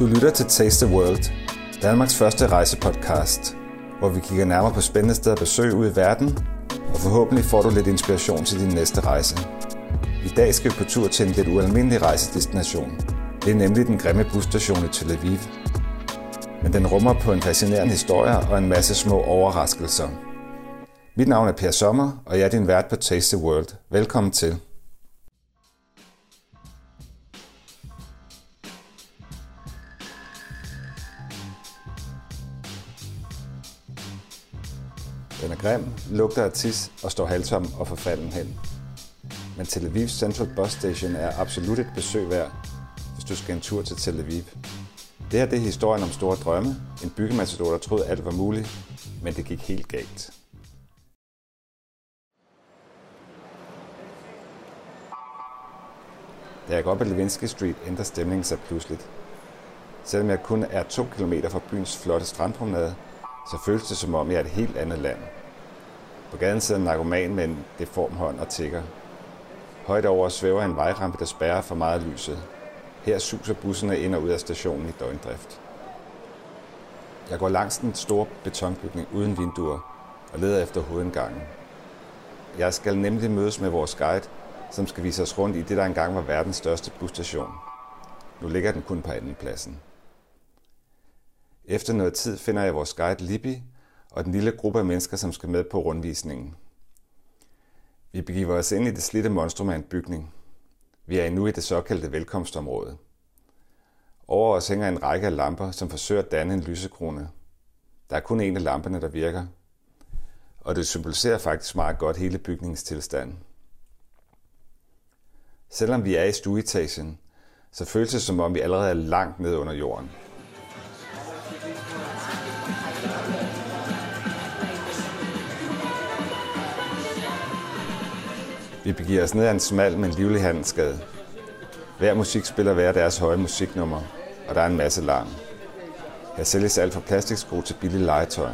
Du lytter til Taste the World, Danmarks første rejsepodcast, hvor vi kigger nærmere på spændende steder at besøge ud i verden, og forhåbentlig får du lidt inspiration til din næste rejse. I dag skal vi på tur til en lidt ualmindelig rejsedestination. Det er nemlig den grimme busstation i Tel Aviv. Men den rummer på en fascinerende historie og en masse små overraskelser. Mit navn er Per Sommer, og jeg er din vært på Taste the World. Velkommen til. Den er grim, lugter af tis og står halvtom og forfalden hen. Men Tel Aviv Central Bus Station er absolut et besøg værd, hvis du skal en tur til Tel Aviv. Det her det er historien om store drømme, en byggematador, der troede alt var muligt, men det gik helt galt. Da jeg går op ad Levinsky Street, ændrer stemningen sig pludseligt. Selvom jeg kun er to kilometer fra byens flotte strandpromenade, så føles det som om jeg er et helt andet land. På gaden sidder en narkoman med en deform hånd og tigger. Højt over svæver en vejrampe, der spærrer for meget lyset. Her suser busserne ind og ud af stationen i døgndrift. Jeg går langs den store betonbygning uden vinduer og leder efter hovedindgangen. Jeg skal nemlig mødes med vores guide, som skal vise os rundt i det, der engang var verdens største busstation. Nu ligger den kun på anden pladsen. Efter noget tid finder jeg vores guide Libby og den lille gruppe af mennesker, som skal med på rundvisningen. Vi begiver os ind i det slidte monstrum af en bygning. Vi er endnu i det såkaldte velkomstområde. Over os hænger en række af lamper, som forsøger at danne en lysekrone. Der er kun en af lamperne, der virker. Og det symboliserer faktisk meget godt hele bygningens tilstand. Selvom vi er i stueetagen, så føles det som om vi allerede er langt ned under jorden. Vi begiver os ned ad en smal, men livlig handelsgade. Hver musik spiller hver deres høje musiknummer, og der er en masse larm. Her sælges alt fra plastiksko til billig legetøj.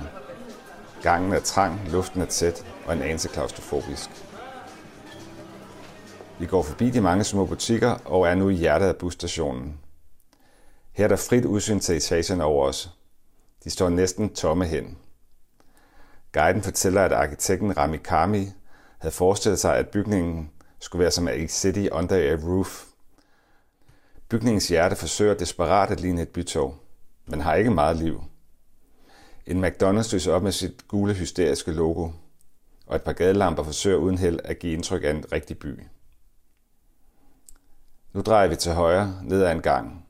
Gangen er trang, luften er tæt og en anelse klaustrofobisk. Vi går forbi de mange små butikker og er nu i hjertet af busstationen. Her er der frit udsyn til etagerne over os. De står næsten tomme hen. Guiden fortæller, at arkitekten Rami Kami havde forestillet sig, at bygningen skulle være som et city under a roof. Bygningens hjerte forsøger desperat at ligne et bytog, men har ikke meget liv. En McDonald's lyser op med sit gule hysteriske logo, og et par gadelamper forsøger uden held at give indtryk af en rigtig by. Nu drejer vi til højre ned ad en gang,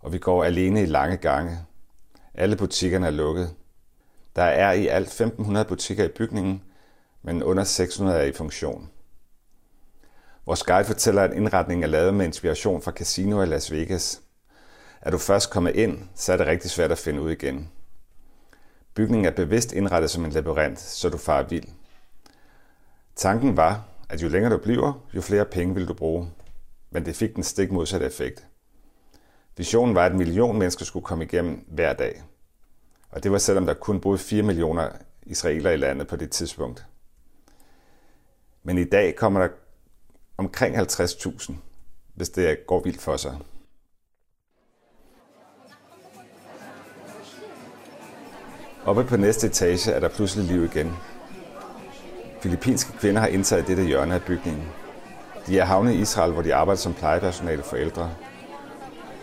og vi går alene i lange gange. Alle butikkerne er lukket. Der er i alt 1500 butikker i bygningen, men under 600 er i funktion. Vores guide fortæller, at indretningen er lavet med inspiration fra casinoer i Las Vegas. Er du først kommet ind, så er det rigtig svært at finde ud igen. Bygningen er bevidst indrettet som en labyrint, så du farer vild. Tanken var, at jo længere du bliver, jo flere penge vil du bruge. Men det fik den stik modsatte effekt. Visionen var, at en million mennesker skulle komme igennem hver dag. Og det var selvom der kun boede 4 millioner israeler i landet på det tidspunkt. Men i dag kommer der omkring 50.000, hvis det går vildt for sig. Oppe på næste etage er der pludselig liv igen. Filippinske kvinder har indtaget dette hjørne af bygningen. De er havnet i Israel, hvor de arbejder som plejepersonale for ældre.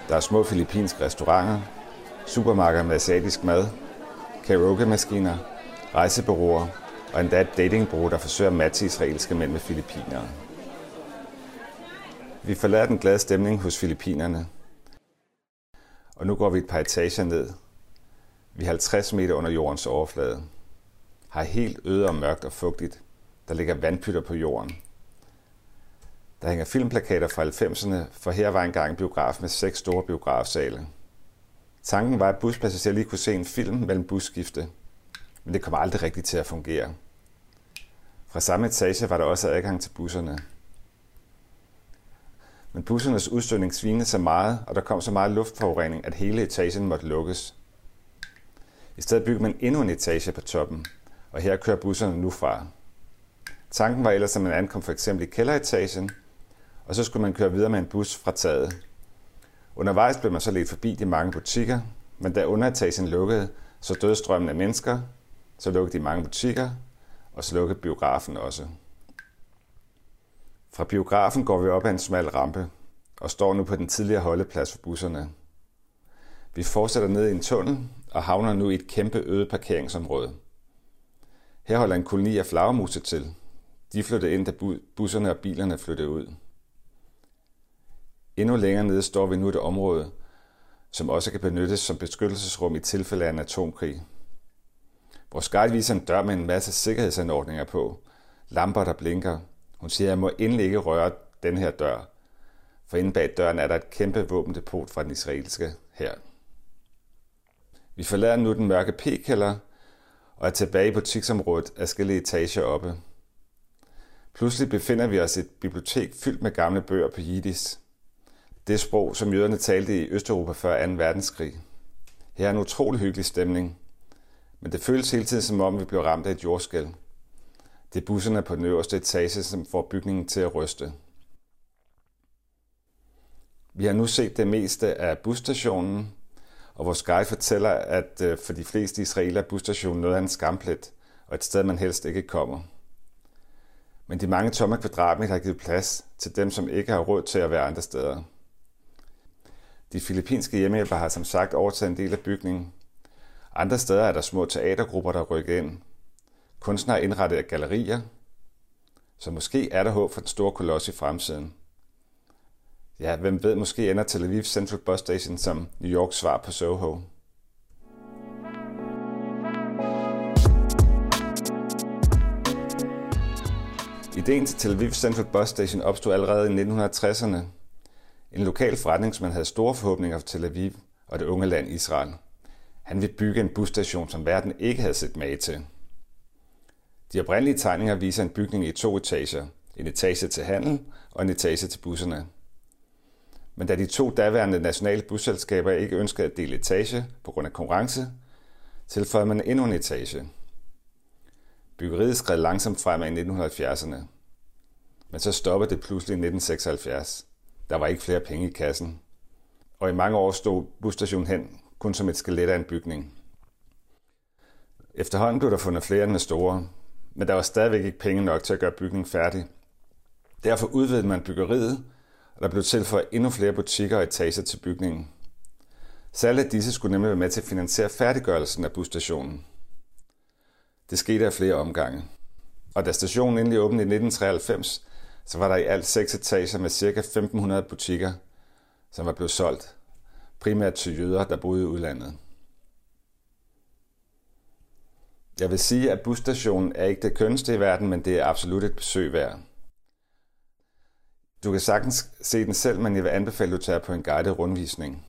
Der er små filippinske restauranter, supermarkeder med asiatisk mad, karaoke-maskiner, rejsebureauer og endda et datingbureau, der forsøger at matche israelske mænd med filippinere. Vi forlader den glade stemning hos filippinerne, og nu går vi et par etager ned. Vi er 50 meter under jordens overflade. Har helt øde og mørkt og fugtigt. Der ligger vandpytter på jorden. Der hænger filmplakater fra 90'erne, for her var engang en biograf med seks store biografsale. Tanken var, at buspassagerer lige kunne se en film mellem busskifte, men det kom aldrig rigtigt til at fungere. Fra samme etage var der også adgang til busserne. Men bussernes udstødning svinede så meget, og der kom så meget luftforurening, at hele etagen måtte lukkes. I stedet byggede man endnu en etage på toppen, og her kører busserne nu fra. Tanken var ellers, at man ankom for eksempel i kælderetagen, og så skulle man køre videre med en bus fra taget. Undervejs blev man så lidt forbi de mange butikker, men da underetagen lukkede, så døde strømmen af mennesker, så lukkede de mange butikker, og slukket biografen også. Fra biografen går vi op ad en smal rampe og står nu på den tidligere holdeplads for busserne. Vi fortsætter ned i en tunnel og havner nu i et kæmpe øde parkeringsområde. Her holder en koloni af flagermuse til. De flyttede ind, da busserne og bilerne flyttede ud. Endnu længere nede står vi nu et område, som også kan benyttes som beskyttelsesrum i tilfælde af en atomkrig. Vores guide viser en dør med en masse sikkerhedsanordninger på, lamper, der blinker. Hun siger, at jeg må endelig ikke røre den her dør, for inde bag døren er der et kæmpe våbendepot fra den israelske her. Vi forlader nu den mørke p-kælder og er tilbage i butiksområdet af skille etager oppe. Pludselig befinder vi os i et bibliotek fyldt med gamle bøger på jiddisch. Det sprog, som jøderne talte i Østeuropa før 2. verdenskrig. Her er en utrolig hyggelig stemning, men det føles hele tiden som om, vi blev ramt af et jordskæl. Det er busserne på den øverste etage, som får bygningen til at ryste. Vi har nu set det meste af busstationen, og vores guide fortæller, at øh, for de fleste israeler er busstationen noget af en skamplet, og et sted, man helst ikke kommer. Men de mange tomme kvadratmeter har givet plads til dem, som ikke har råd til at være andre steder. De filippinske hjemmehjælpere har som sagt overtaget en del af bygningen. Andre steder er der små teatergrupper, der rykker ind. Kunstnere har indrettet gallerier, så måske er der håb for den store koloss i fremtiden. Ja, hvem ved, måske ender Tel Aviv Central Bus Station som New Yorks svar på Soho. Ideen til Tel Aviv Central Bus Station opstod allerede i 1960'erne. En lokal forretningsmand havde store forhåbninger for Tel Aviv og det unge land Israel. Han vil bygge en busstation, som verden ikke havde set mage til. De oprindelige tegninger viser en bygning i to etager. En etage til handel og en etage til busserne. Men da de to daværende nationale busselskaber ikke ønskede at dele etage på grund af konkurrence, tilføjede man endnu en etage. Byggeriet skred langsomt fremad i 1970'erne. Men så stoppede det pludselig i 1976. Der var ikke flere penge i kassen. Og i mange år stod busstationen hen kun som et skelet af en bygning. Efterhånden blev der fundet flere med store, men der var stadigvæk ikke penge nok til at gøre bygningen færdig. Derfor udvidede man byggeriet og der blev tilføjet endnu flere butikker og etager til bygningen. Særligt disse skulle nemlig være med til at finansiere færdiggørelsen af busstationen. Det skete af flere omgange. Og da stationen endelig åbnede i 1993, så var der i alt seks etager med ca. 1500 butikker, som var blevet solgt, primært til jøder, der boede i udlandet. Jeg vil sige, at busstationen er ikke det kønneste i verden, men det er absolut et besøg værd. Du kan sagtens se den selv, men jeg vil anbefale, at du tager på en guided rundvisning.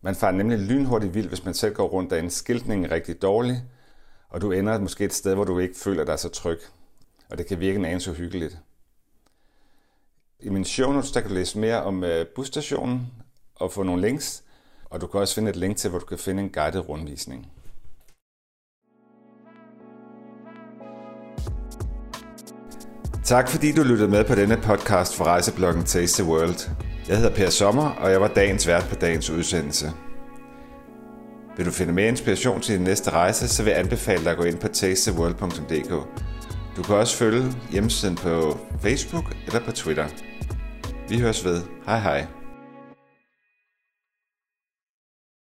Man farer nemlig lynhurtigt vild, hvis man selv går rundt, en skiltningen er rigtig dårlig, og du ender måske et sted, hvor du ikke føler dig så tryg. Og det kan virke en anelse hyggeligt. I min show notes, der kan du læse mere om øh, busstationen og få nogle links, og du kan også finde et link til, hvor du kan finde en guided rundvisning. Tak fordi du lyttede med på denne podcast fra rejsebloggen Taste the World. Jeg hedder Per Sommer, og jeg var dagens vært på dagens udsendelse. Vil du finde mere inspiration til din næste rejse, så vil jeg anbefale dig at gå ind på tastetheworld.dk. Du kan også følge hjemmesiden på Facebook eller på Twitter. Vi høres ved. Hej hej.